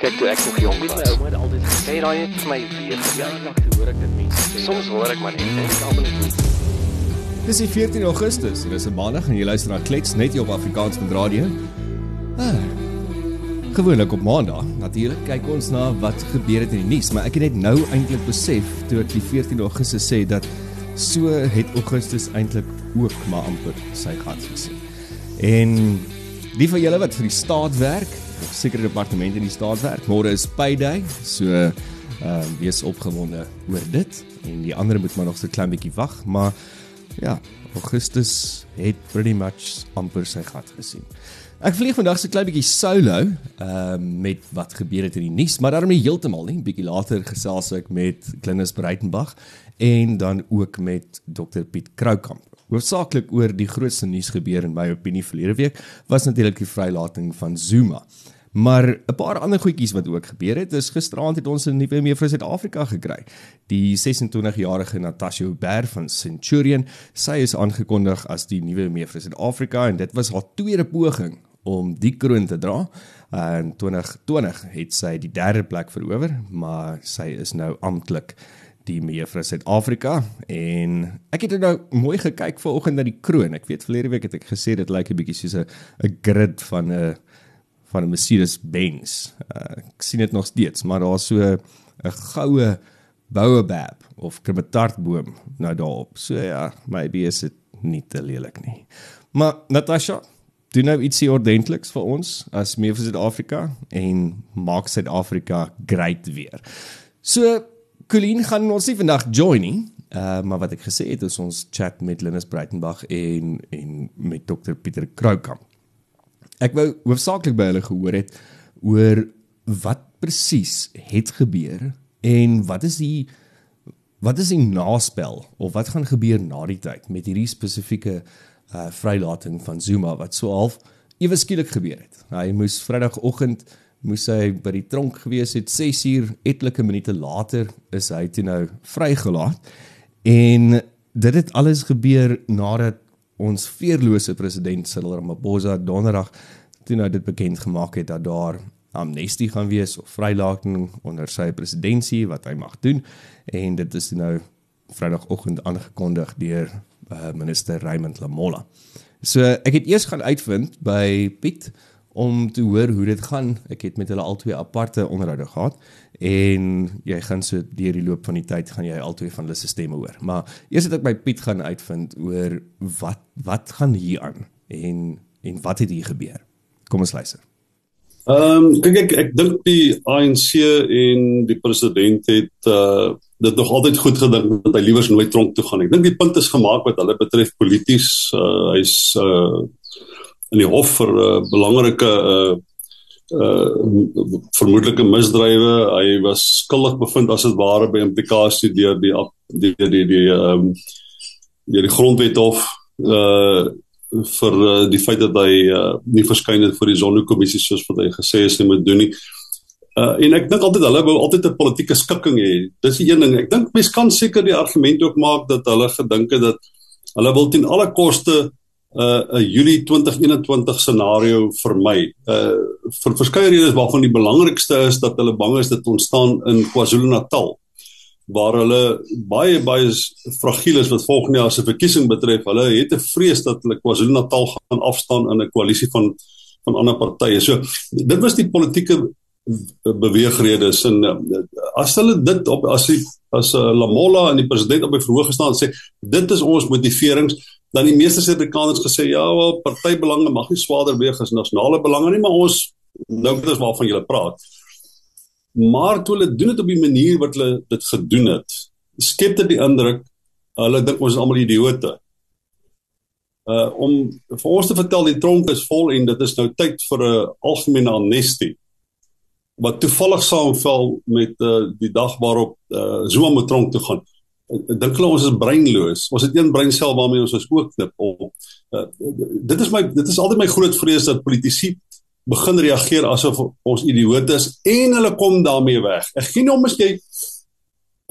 Kyk toe ek nog jonk was. My ouma het altyd gesê, Sê daai net vir my weer. te hoor ek dit mense. Soms hoor ek maar net en ek almal net Dis die 14 Augustus. Dit is 'n maandag en jy luister na Klets net hier op Afrikaans met radio. Ah, gewoonlik op maandag. Natuurlik kyk ons na wat gebeur het in die nuus, maar ek het net nou eintlik besef toe ek die 14 Augustus sê dat so het Augustus eintlik ook maar amper sy gat gesien. En die van julle wat vir die staat werk, sekere departemente in die staat werk, môre is payday, so ehm uh, wees opgewonde oor dit en die ander moet maar nog so 'n klein bietjie wag, maar ja, Augustus het pretty much amper sy gat gesien. Ek vlieg vandag so 'n klein bietjie solo ehm uh, met wat gebeur het in die nuus, maar daarom nie heeltemal nie. Bietjie later gesels ek met Klinus Breitenberg en dan ook met Dr Piet Kroukamp. Hoofsaaklik oor die grootste nuus gebeur in my opinie verlede week was natuurlik die vrylating van Zuma. Maar 'n paar ander goedjies wat ook gebeur het, is gisteraand het ons 'n nuwe mevrou Suid-Afrika gekry. Die 26-jarige Natasha Uber van Centurion, sy is aangekondig as die nuwe mevrou Suid-Afrika en dit was haar tweede poging om die kroon te dra. In 2020 het sy die derde plek verower, maar sy is nou amptelik die mevrou Suid-Afrika en ek het nou mooi gekyk vanoggend na die kroon. Ek weet verlede week het ek gesê dit lyk 'n bietjie soos 'n 'n grid van 'n van 'n Mercedes Benz. Uh, ek sien dit nog steeds, maar daar's so 'n goue baobab of krematartboom nou daarop. So ja, maybe is dit nie te lelik nie. Maar Natasha, doen nou ietsie ordentliks vir ons as meer vir Suid-Afrika en maak Suid-Afrika great weer. So Colleen gaan ons nie vandag join nie. Uh maar wat ek gesê het is ons chat met Linus Breitenberg en en met Dr Pieter Kroukamp. Ek wou hoofsaaklik by hulle gehoor het oor wat presies het gebeur en wat is die wat is die naspel of wat gaan gebeur na die tyd met hierdie spesifieke uh vrylating van Zuma wat so half ewe skielik gebeur het. Hy moes Vrydagoggend moes hy by die tronk gewees het 6 uur etlike minute later is hy toe nou vrygelaat en dit het alles gebeur nadat ons veerlose president Cyril Ramaphosa donderdag toe nou dit bekend gemaak het dat daar amnestie gaan wees of vrylating onder sy presidentskap wat hy mag doen en dit is nou Vrydagoggend aangekondig deur uh, minister Raymond Lamola. So ek het eers gaan uitvind by Piet om te hoor hoe dit gaan. Ek het met hulle albei aparte onderhoude gehad en jy gaan so deur die loop van die tyd gaan jy albei van hulle se stemme hoor. Maar eers het ek by Piet gaan uitvind oor wat wat gaan hier aan en en wat het hier gebeur. Kom ons luister. Ehm um, kyk ek ek dink die ANC en die president het uh dit nog altyd goed gedink dat hy liewers nooit tronk toe gaan. Ek dink die punt is gemaak wat hulle betref polities. Uh hy's uh in die hof vir uh, belangrike uh uh vermoedelike misdrywe. Hy was skuldig bevind as dit ware by implikasie deur die die die die die ehm um, deur die grondwet hof uh vir uh, die feit dat hy uh, nie verskyn het vir die sonnekommissie soos wat hy gesê is hy moet doen nie. Uh en ek dink altyd hulle wou altyd 'n politieke skikking hê. Dis die een ding. Ek dink mense kan seker die argument ook maak dat hulle gedink het dat hulle wil ten alle koste uh, 'n Julie 2021 scenario vermy. Uh vir verskeie redes waarvan die belangrikste is dat hulle bang is dit ontstaan in KwaZulu-Natal waar hulle baie baie fragiel is wat volgende jaar se verkiesing betref. Hulle het 'n vrees dat hulle KwaZulu-Natal gaan afstaan in 'n koalisie van van ander partye. So dit was die politieke beweegredes en as hulle dit op as die as uh, Lamola en die president op die verhoog gestaan sê dit is ons motiverings dan die meeste Suid-Afrikaners gesê ja wel partybelange mag nie swaarder weeg as nasionale belange nie maar ons nou dit is waarvan jy praat. Maar toe hulle doen dit op die manier wat hulle dit gedoen het skep dit die indruk hulle dink ons is almal idioote uh om vir ons te vertel die tronk is vol en dit is nou tyd vir 'n algemene amnestie wat toevallig saamval met uh die dag waarop uh Zuma moet tronk toe gaan dink hulle ons is breinloos ons het een breinsel waarmee ons ons oog knip op uh, dit is my dit is altyd my groot vrees dat politici begin reageer asof ons idioote is en hulle kom daarmee weg. Ek gee nie om as jy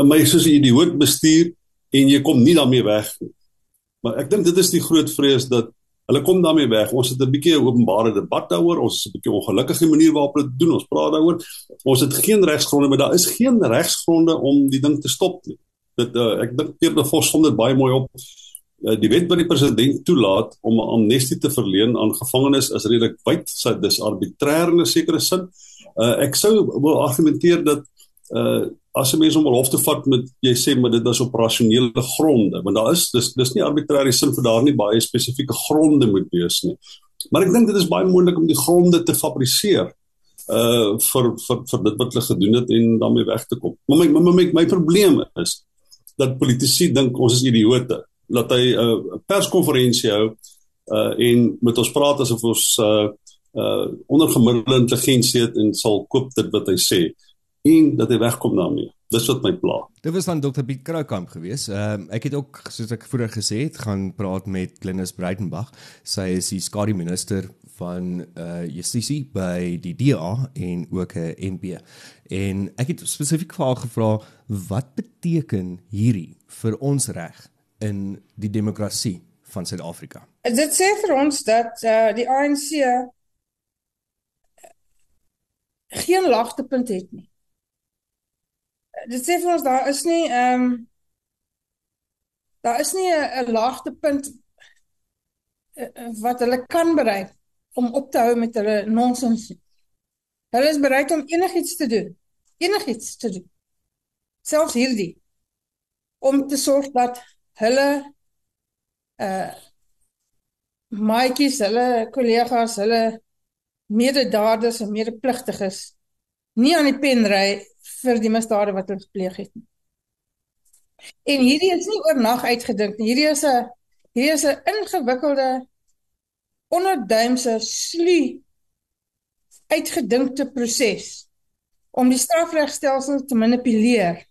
my soos 'n idioot bestuur en jy kom nie daarmee weg nie. Maar ek dink dit is die groot vrees dat Hulle kom daarmee weg. Ons het 'n bietjie 'n openbare debat daaroor. Ons is 'n bietjie ongelukkige manier waarop dit doen. Ons praat daaroor. Ons het geen regsgronde, maar daar is geen regsgronde om die ding te stop nie. Dit uh, ek dink Pierre de Vos som dit baie mooi op. Uh, die wet wat die president toelaat om 'n amnestie te verleen aan gevangenes is redelik wyd. Dit is arbitrêr in 'n sekere sin. Uh, ek sou wil argumenteer dat uh as 'n mens om hof te vat met jy sê maar dit is operasionele gronde want daar is dis dis nie arbitrêre sin vir daar nie baie spesifieke gronde moet wees nie. Maar ek dink dit is baie moontlik om die gronde te fabriseer uh vir vir vir dit wat hulle gedoen het en daarmee weg te kom. Maar my my my, my probleem is dat politici dink ons is idioote. Laat hy 'n uh, perskonferensie hou uh en met ons praat asof ons uh uh ondergemiddelde intelligensie het en sal koop dit wat hy sê en dat hy wegkom daarmee. Dis wat my pla. Dit was dan Dr Piet Kroukamp geweest. Ehm uh, ek het ook soos ek vroeër gesê het, gaan praat met Glenis Breitenberg. Sy is die skadu minister van eh uh, justisie by die DA en ook 'n MP. En ek het spesifiek vir haar gevra wat beteken hierdie vir ons reg in die demokrasie van Suid-Afrika. Dit sê vir ons dat eh uh, die ANC geen laagtepunt het nie dit sê vir ons daar is nie ehm um, daar is nie 'n laagtepunt uh, wat hulle kan bereik om op te hou met hulle nonsens. Hulle is bereid om enigiets te doen. Enigiets te doen. Selfs hierdie om te sorg dat hulle uh maatjies, hulle kollegas, hulle mededaders en medepligtiges nie aan die pen ry vir die misdade wat hulle gepleeg het nie. En hierdie is nie oornag uitgedink nie. Hierdie is 'n hierdie is 'n ingewikkelde onderduimse slu uitgedinkte proses om die strafregstelsel te manipuleer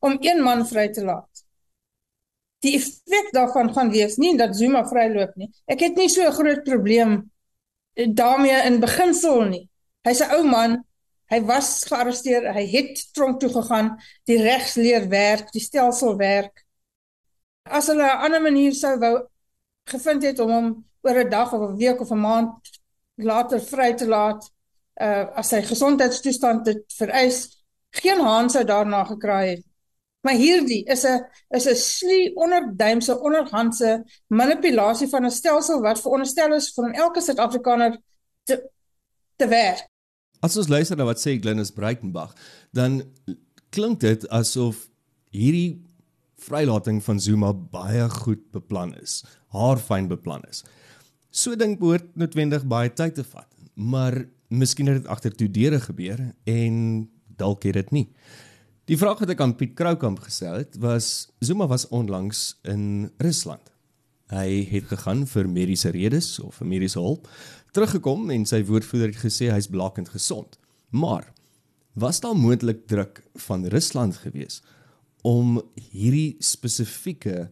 om een man vry te laat. Die effek daarvan gaan wees nie dat Zuma vryloop nie. Ek het nie so 'n groot probleem daarmee in beginsel nie. Hy's 'n ou man, Hy was gearresteer, hy het tronk toe gegaan, die regsleer werk, die stelsel werk. As hulle 'n ander manier sou wou gevind het om hom oor 'n dag of 'n week of 'n maand later vry te laat, uh as sy gesondheidstoestand dit vereis, geen haan sou daarna gekraai het. Maar hierdie is 'n is 'n slie onderduimse onderhandse manipulasie van 'n stelsel wat veronderstel is vir elke Suid-Afrikaner te te werk. As ons luister na wat sê Glenis Breitenberg, dan klink dit asof hierdie vrylating van Zuma baie goed beplan is, haar fyn beplan is. So dink behoort noodwendig baie tyd te vat, maar miskien het dit agter toe deure gebeur en dalk het dit nie. Die vraag wat ek aan Piet Kroukamp gestel het, was Zuma was onlangs in Rusland. Hy het gegaan vir mediese redes of vir mediese hulp teruggekom en sy woordvoerder het gesê hy's blakend gesond. Maar was daar moontlik druk van Rusland gewees om hierdie spesifieke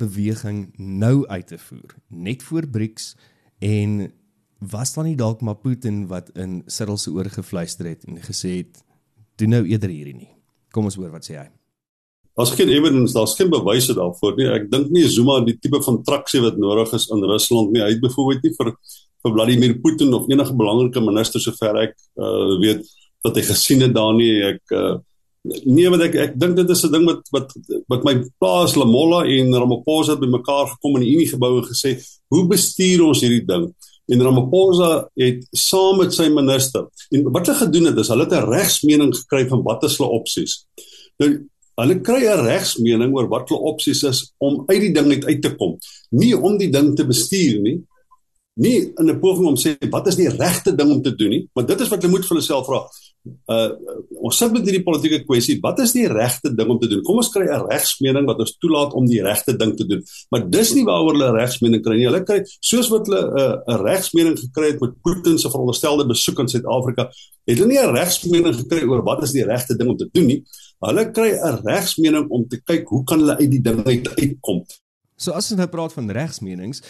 beweging nou uit te voer net voor BRICS en was daar nie dalk maar Putin wat in Cyril se oor gefluister het en gesê het doen nou eerder hierdie nie. Kom ons hoor wat sê hy. Daar's geen evidence, daar's geen bewyse daarvoor nie. Ek dink nie Zuma die tipe van traksie wat nodig is in Rusland nie. Hy het byvoorbeeld nie vir vir Vladimir Putin of enige belangrike minister sover ek uh, weet wat hy gesien het daar nie ek uh, nee wat ek ek dink dit is 'n ding wat wat wat my plaas Lamola en Ramaphosa bymekaar gekom in die Unie geboue gesê hoe bestuur ons hierdie ding? En Ramaphosa het saam met sy minister en wat hulle gedoen het is hulle het 'n regsmening gekry van wat is hulle opsies. Nou hulle kry 'n regsmening oor wat hulle opsies is om uit die ding uit te kom. Nie om die ding te bestuur nie nie in 'n poging om sê wat is die regte ding om te doen nie, maar dit is wat hulle moet vir hulle self vra. Uh ons sit met hierdie politieke kwessie, wat is die regte ding om te doen? Kom ons kry 'n regsmening wat ons toelaat om die regte ding te doen. Maar dis nie waaroor hulle regsmening kry nie. Hulle kry soos wat hulle uh, 'n regsmening gekry het met Putin se veronderstelde besoek aan Suid-Afrika, het hulle nie 'n regsmening gekry oor wat is die regte ding om te doen nie. Hulle kry 'n regsmening om te kyk hoe kan hulle uit die ding uitkom. So as ons nou praat van regsmenings,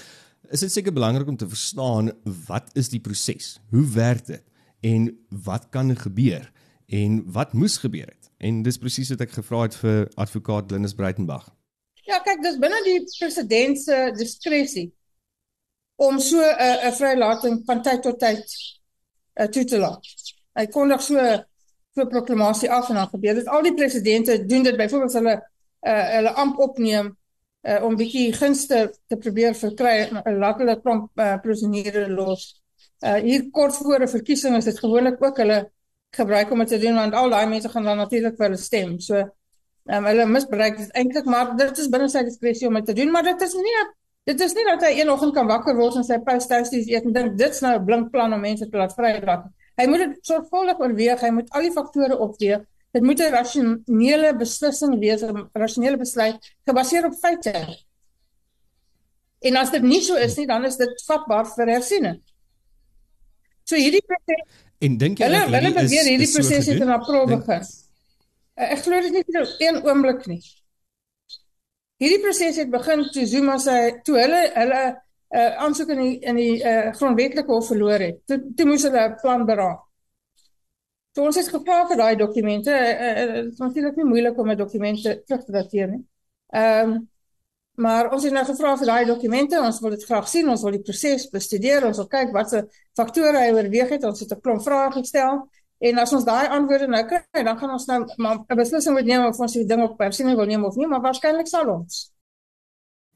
is dit seker belangrik om te verstaan wat is die proses? Hoe werk dit? En wat kan gebeur? En wat moes gebeur het? En dis presies wat ek gevra het vir advokaat Linus Breitenberg. Ja, kyk, dis binne die president se diskresie om so 'n uh, 'n vrylating van tyd tot tyd uh, toe te laat. Hy kondig so so 'n proklamasie af en dan gebeur dit. Al die presidente doen dit byvoorbeeld hulle uh, hulle amp opneem uh, om bietjie gunste te probeer verkry, uh, laat hulle klomp uh, prisionere los. Uh, hier kort voor 'n verkiesing is dit gewoonlik ook hulle gebruik om dit te doen want al daai mense gaan dan natuurlik vir hulle stem. So um, hulle misbruik dit eintlik maar dit is binne sy diskresie om dit te doen, maar dit is nie dit is nie dat hy een oggend kan wakker word en sy post toasties eet en dink dit's nou 'n blink plan om mense te laat vrylaat. Hy moet dit sorgvuldig oorweeg, hy moet al die faktore opweeg. Dit moet 'n rasionele beslissing wees, 'n rasionele besluit gebaseer op feite. En as dit nie so is nie, dan is dit vatbaar vir hersiening. So hierdie proses En dink jy hulle dat hulle beweer hierdie is so proses het in April begin. Uh, Ek glo dit nie vir een oomblik nie. Hierdie proses het begin toe Zuma sy toe hulle hulle uh, aansoek in die in die uh, grondwetlike hof verloor het. Toe, toe moes hulle 'n plan beraam. Toe ons het gevra vir daai dokumente, uh, uh, dit is natuurlik nie moeilik om 'n dokument te- terug te dateer nie. Ehm um, maar ons het nou gevra vir daai dokumente, ons wil dit graag sien, ons wil die proses bestudeer, ons wil kyk wat se faktore hy oorweeg het, ons het 'n klomp vrae gestel. En as ons daai antwoorde nou kry, dan gaan ons nou 'n beslissing moet neem of ons die ding op hersiening wil neem of nie, maar waarskynlik sal ons.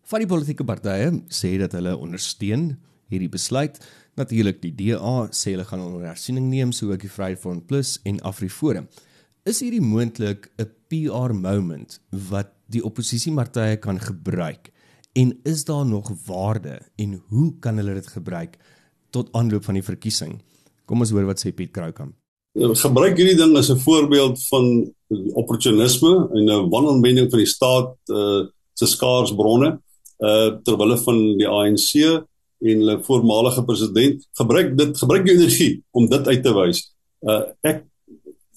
Van die politieke partye sê dat hulle ondersteun hierdie besluit. Natuurlik die DA sê hulle gaan onder hersiening neem, so ook die Vryheidsfront Plus en AfriForum. Is hierdie moontlik 'n PR moment wat die oppositiepartye kan gebruik? En is daar nog waarde en hoe kan hulle dit gebruik tot aanloop van die verkiesing? Kom ons hoor wat sê Piet Kroukamp. gebruik hierdie ding as 'n voorbeeld van opportunisme en 'n wanonwending van die staat uh se skaars bronne uh terwyl van die ANC en hulle voormalige president gebruik dit gebruik die energie om dit uit te wys. Uh ek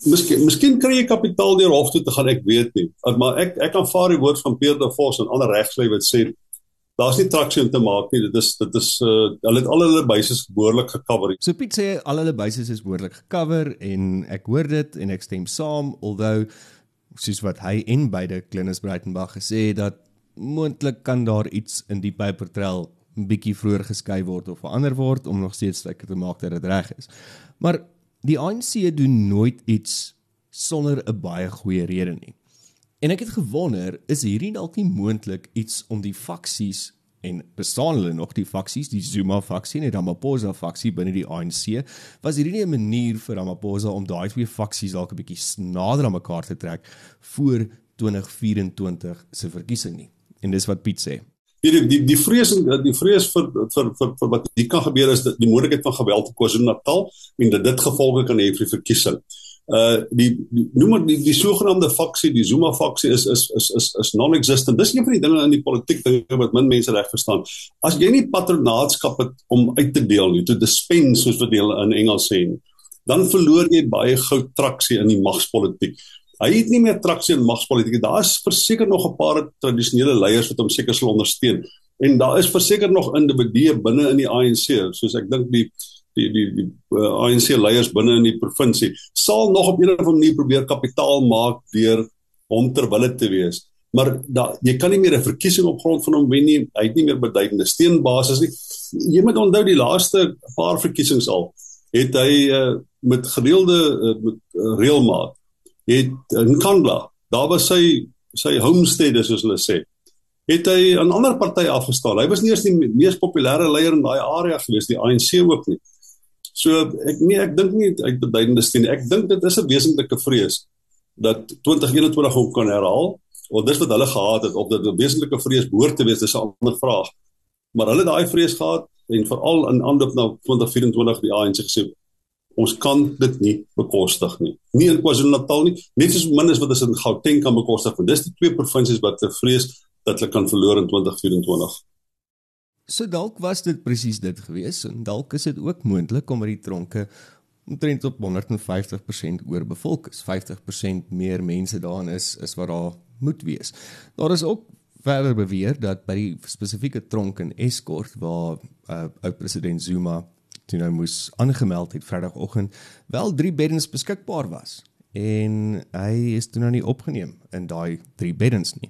miskien miskien kry jy kapitaal deur hof toe te gaan, ek weet nie. Uh, maar ek ek aanvaar die woord van Pierre de Vos en ander regslei wat sê daar's nie traksie om te maak nie. Dit is dit is uh hulle het al hulle basis behoorlik gecover. So Piet sê al hulle basis is behoorlik gecover en ek hoor dit en ek stem saam, alhoewel soos wat hy en beide Klinus Breitenberg gesê het dat moontlik kan daar iets in die paper trail bietjie vroeër geskei word of verander word om nog steeds seker te maak dat dit reg is. Maar die ANC doen nooit iets sonder 'n baie goeie rede nie. En ek het gewonder, is hierdie dalk nie moontlik iets om die faksies en bestaan hulle nog die faksies, die Zuma faksie en die Ramaphosa faksie binne die ANC? Was hierdie nie 'n manier vir Ramaphosa om daai twee faksies dalk 'n bietjie nader aan mekaar te trek voor 2024 se verkiesing nie? En dis wat Piet sê. Die die die vrees die vrees vir vir vir, vir wat hier kan gebeur is dat die moontlikheid van geweld in KwaZulu-Natal en dat dit gevolge kan hê vir die verkiesing. Uh die, die noem maar die, die sogenaamde faksie, die Zuma faksie is is is is is non-existent. Dis een van die dinge in die politiek dinge wat min mense reg verstaan. As jy nie patronaatskap het om uit te deel nie, to dispense soos wat hulle in Engels sê, nie, dan verloor jy baie gou traksie in die magspolitiek. Hy het nie meer traksie in magspolitiek. Daar is verseker nog 'n paar tradisionele leiers wat hom seker sal ondersteun. En daar is verseker nog individue binne in die ANC, soos ek dink die die die die uh, ANC leiers binne in die provinsie sal nog op 'n of ander manier probeer kapitaal maak deur hom terwille te wees. Maar da jy kan nie meer 'n verkiesing op grond van hom wen nie. Hy het nie meer beduidende steunbasis nie. Jy moet onthou die laaste paar verkiesings al het hy uh, met gereelde uh, met uh, reëlmaat het in Kandla, daar was sy sy homestead soos hulle sê. Het hy aan ander partye afgestaan. Hy was nie eers die mees populêre leier in daai area gewees, die ANC ook nie. So ek nee, ek dink nie uit beduidende steun. Ek dink dit is 'n wesentlike vrees dat 2021 ook kan herhaal. Want dis wat hulle gehad het of dit 'n wesentlike vrees behoort te wees, dis 'n ander vraag. Maar hulle daai vrees gehad en veral in aanloop na 2024 die ANC gesê ons kan dit nie bekostig nie. Nie in KwaZulu-Natal nie, net soos min as wat ons in Gauteng kan bekostig want dis die twee provinsies wat te vrees dat hulle kan verloor in 2024. So dalk was dit presies dit gewees en dalk is dit ook moontlik omdat die tronke omtrent op 150% oorbevolk is. 50% meer mense daarin is is wat daar moet wees. Daar is ook verder beweer dat by die spesifieke tronk in Escort waar uh, oud president Zuma toe nou moes aangemeld het Vrydagoggend wel 3 beddens beskikbaar was en hy is toe nou nie opgeneem in daai 3 beddens nie.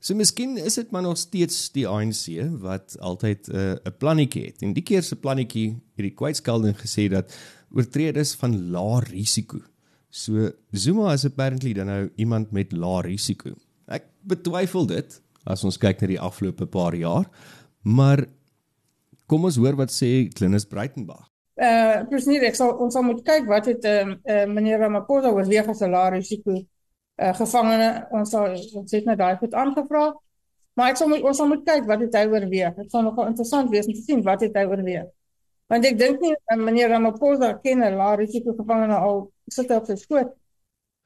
So miskien is dit maar nog steeds die ANC wat altyd 'n uh, plannetjie het. En die keer se plannetjie het die kwytskalding gesê dat oortreders van lae risiko. So Zuma is apparently dan nou iemand met lae risiko. Ek betwyfel dit as ons kyk na die afgelope paar jaar, maar kom ons hoor wat sê Klinus Breitenberg. Uh presies, ek sal ons sal moet kyk wat het uh, uh meneer Ramaphosa oorweeg as 'n lae risiko uh, gevangene ons sal ons het net daai goed aangevra. Maar ek sal moet ons sal moet kyk wat het hy oorweeg. Dit sal nogal interessant wees om te sien wat het hy oorweeg. Want ek dink nie uh, meneer Ramaphosa ken 'n lae risiko gevangene al sit op sy skoot.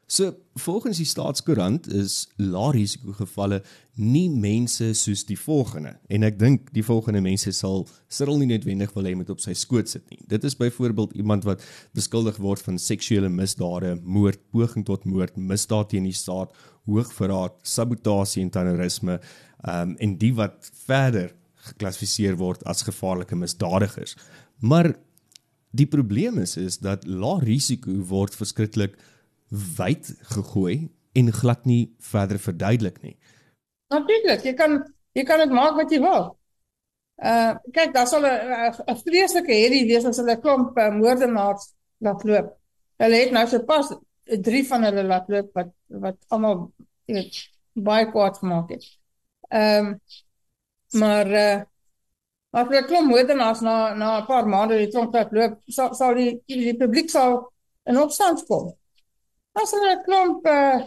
So volgens die staatskoerant is lae risiko gevalle nie mense soos die volgende en ek dink die volgende mense sal Cyril nie noodwendig wil hê met op sy skoot sit nie. Dit is byvoorbeeld iemand wat beskuldig word van seksuele misdade, moord, poging tot moord, misdaad teen die staat, hoogverraad, sabotasie en terrorisme, um, en die wat verder geklassifiseer word as gevaarlike misdadigers. Maar die probleem is is dat lae risiko word verskriklik wyd gegooi en glad nie verder verduidelik nie. Natuurlik, jy kan jy kan dit maak wat jy wil. Uh kyk, daar sal 'n 'n vreeslike herrie wees as hulle 'n klomp uh, moordenaars laat loop. Hulle het nou sopas drie van hulle laat loop wat wat almal weet baie kwaad gemaak het. Ehm um, maar uh as hulle klomp moordenaars na na 'n paar maande die tronk laat loop, sal sal die, die publiek sal in opstand kom. As hulle 'n klomp uh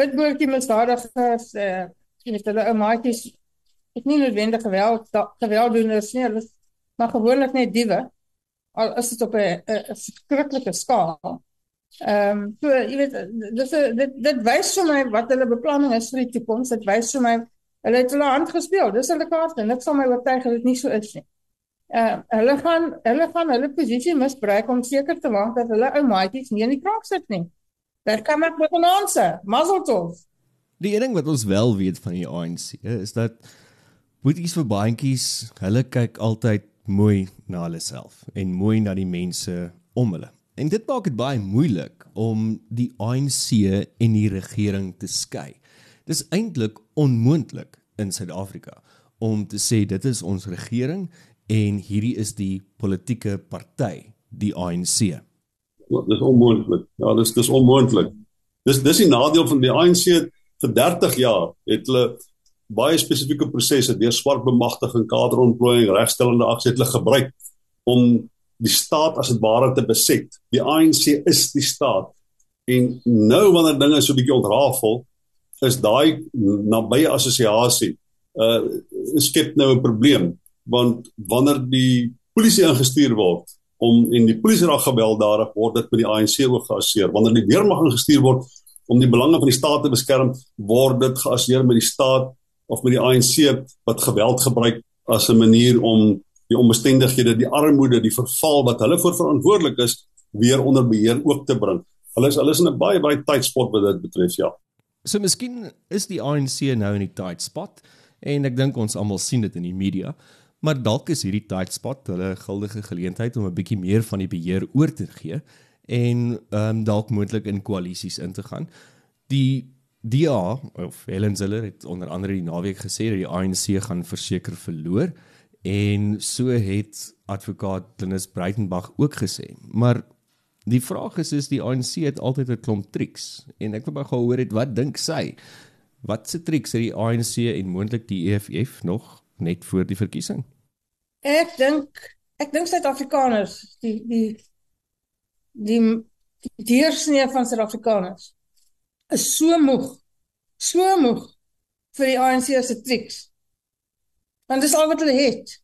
witboortjie misdadigers uh jy weet hulle ou maatjies ek nie noodwendig geweld gewelddoeners nie, hulle maar gewoonlik net diewe. Al is dit op 'n verskriklike skaal. Ehm um, so jy weet dis dit dit wys vir my wat hulle beplanning is vir die toekoms. Dit wys vir my hulle het hulle hand gespeel. Dis hulle kaart en ek sal my oortuig dat dit nie so is nie. Uh, hulle gaan hulle gaan hulle posisie misbruik om seker te maak dat hulle ou maatjies nie in die krak sit nie. Daar kan ek met 'n answer. Mazeltov. Die een ding wat ons wel weet van die ANC is dat boeties vir baantjies, hulle kyk altyd mooi na hulle self en mooi na die mense om hulle. En dit maak dit baie moeilik om die ANC en die regering te skei. Dis eintlik onmoontlik in Suid-Afrika om te sê dit is ons regering en hierdie is die politieke party, die ANC. Dis onmoontlik. Ja, dis dis onmoontlik. Dis dis die nadeel van die ANC vir 30 jaar het hulle baie spesifieke prosesse deur swart bemagtiging, kaderontplooiing, regstellende aksie het hulle gebruik om die staat as dit ware te beset. Die ANC is die staat. En nou wanneer dinge so 'n bietjie ontrafel, is daai nabye assosiasie uh skep nou 'n probleem want wanneer die polisie ingestuur word om en die polisie raak gewelddadig word dit met die ANC ook geassieer wanneer die weermag ingestuur word om die belange van die staat te beskerm, word dit geassieer met die staat of met die ANC wat geweld gebruik as 'n manier om die omstandighede, die armoede, die verval wat hulle voor verantwoordelik is, weer onder beheer ook te bring. Hulle is hulle is in 'n baie baie tight spot wat dit betref, ja. So miskien is die ANC nou in die tight spot en ek dink ons almal sien dit in die media. Maar dalk is hierdie tight spot hulle guldige geleentheid om 'n bietjie meer van die beheer oor te gee en ehm um, dalk moontlik in koalisies in te gaan. Die DA of Helen Ziller het onder andere die naweek gesê dat die ANC gaan verseker verloor en so het advokaat Dennis Breitenberg ook gesê. Maar die vraag is is die ANC het altyd 'n klomp triks en ek wil by gehoor het wat dink sy? Wat se triks het die ANC en moontlik die EFF nog net voor die verkiesing? Ek dink ek dink Suid-Afrikaners die die die die deursnee van Suid-Afrikaners is so moeg, so moeg vir die ANC se triks. Want dis al wat hulle het.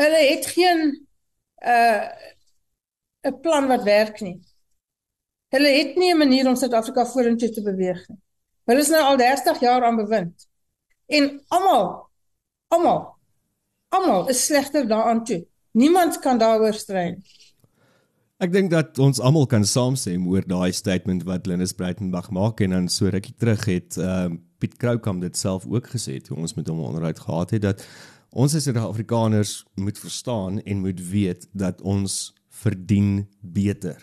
Hulle het geen uh 'n plan wat werk nie. Hulle het nie 'n manier om Suid-Afrika vorentoe te beweeg nie. Hulle is nou al 30 jaar aan bewind. En almal almal almal is slegter daaraan toe. Niemand kan daaroor strei nie. Ek dink dat ons almal kan saamstem oor daai statement wat Linus Breitenberg maak en dan so rukkie terug het ehm uh, Piet Kroukam dit self ook gesê toe ons met hom onderhoud gehad het dat ons as Suid-Afrikaners moet verstaan en moet weet dat ons verdien beter.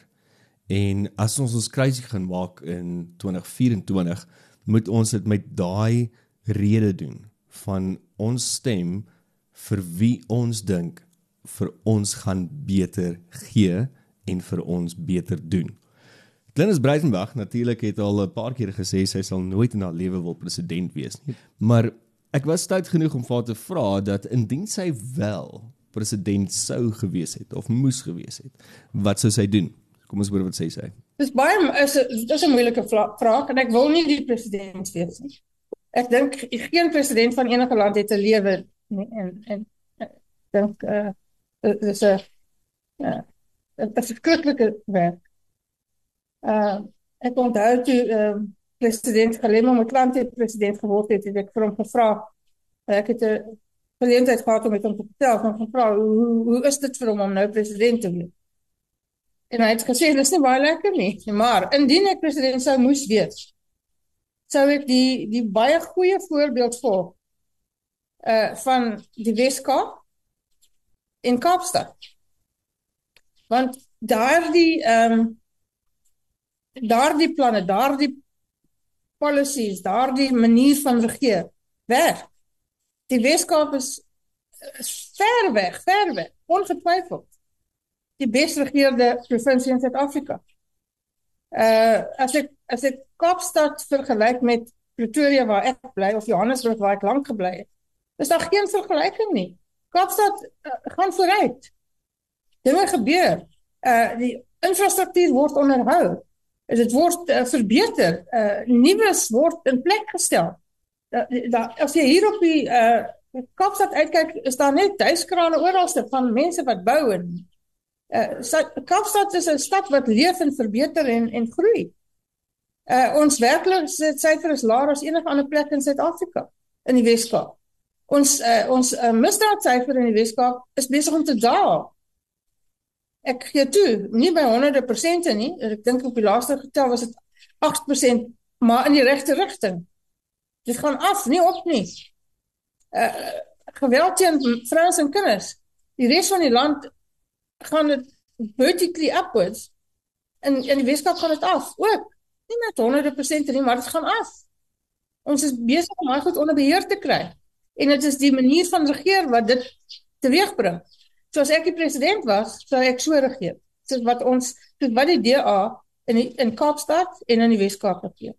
En as ons ons kruisie gaan maak in 2024, moet ons dit met daai rede doen van ons stem vir wie ons dink vir ons gaan beter gee en vir ons beter doen. Glenys Breitenberg natuurlik het al 'n paar keer gesê sy sal nooit in haar lewe wil president wees nie. Maar ek was stout genoeg om haar te vra dat indien sy wel president sou gewees het of moes gewees het, wat sou sy doen? Kom ons hoor wat sê sy. Dis baie is dis 'n moeilike vraag en ek wil nie die president wees nie. Ek dink geen president van enige land het 'n lewe nie en en ek dink uh dis 'n ja, dit is 'n skrikkelike werk. Uh ek onthou toe uh, president Kgalema Motlanthe president geword het, het ek vir hom gevra ek het 'n geleentheid gehad om met hom te vertel van gevra hoe hoe is dit vir hom om nou president te wees? En hy het gesê dis nie baie lekker nie, maar indien ek president sou moes wees, sou ek die die baie goeie voorbeeld volg uh van die Weskaap en Kaapstad. Want daardie ehm um, daardie planne, daardie policies, daardie manier van regeer werk. Die Weskaap is, ver weg, ver weg, ongetwyfeld. Die beste regeerde provinsie in Suid-Afrika. Uh as ek as ek Kaapstad vergelyk met Pretoria waar ek bly of Johannesburg waar ek lank gebly het, is daar geen vergelyking nie. Kaapstad uh, gaan vooruit. Dinge gebeur. Uh die infrastruktuur word onderhou. Dit word uh, verbeter. Uh nuus word in plek gestel. Da, da as jy hier op die uh Kaapstad uitkyk, is daar net duiskrane oralste van mense wat bou en uh Kaapstad is 'n stad wat leef en verbeter en en groei. Uh ons werklike syfer is laer as enige ander plek in Suid-Afrika in die Weskaap. Ons uh, ons uh, misdaadsyfer in die Weskaap is besig om te daal. Ek gee toe, nie by 100% nie. Ek dink op die laaste getal was dit 8%, maar in die regte rigting. Dit gaan af, nie op nie. Uh geweld teen vrouens en kinders. Die res van die land gaan dit vertically upwards. En in die Weskaap gaan dit af ook. Nie met 100% nie, maar dit gaan af. Ons is besig om dit goed onder beheer te kry en dit is die manier van regeer wat dit teweegbring. So as ek die president was, sou ek so regeer. Soos wat ons soos wat die DA in die, in Kaapstad en in die Wes-Kaap regeer.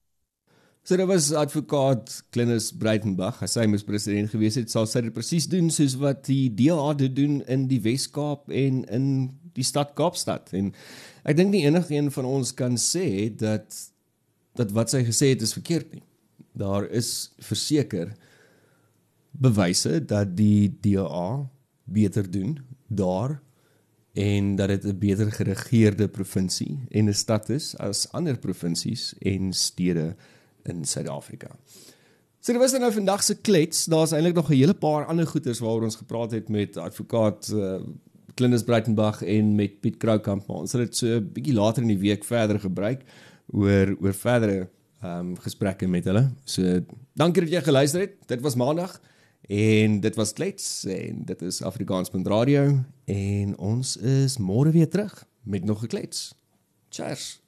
So dit was advokaat Klinus Breitenberg. As hy mos president gewees het, sal sy dit presies doen soos wat die DA dit doen in die Wes-Kaap en in die stad Kaapstad. En ek dink nie enigiemand van ons kan sê dat dat wat sy gesê het is verkeerd nie. Daar is verseker bewyse dat die DA beter doen daar en dat dit 'n beter geregeerde provinsie en 'n stad is as ander provinsies en stede in Suid-Afrika. So dit was dan nou vandag se klets. Daar's eintlik nog 'n hele paar ander goeters waaroor ons gepraat het met advokaat uh, Klinus Breitenberg en met Piet Kroukamp, maar ons sal dit so 'n bietjie later in die week verder gebruik oor oor verdere ehm um, gesprekke met hulle. So dankie dat jy geluister het. Dit was Maandag. En dit was Klets en dit is Afrikaans.radio en ons is môre weer terug met nog 'n klets. Cheers.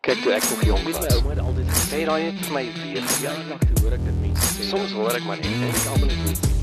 Kyk toe ek nog jong was, my ouma het altyd gesê daai het vir my weer. Ja, ek hoor ek dit mense sê. Soms hoor ek maar net en ek almal net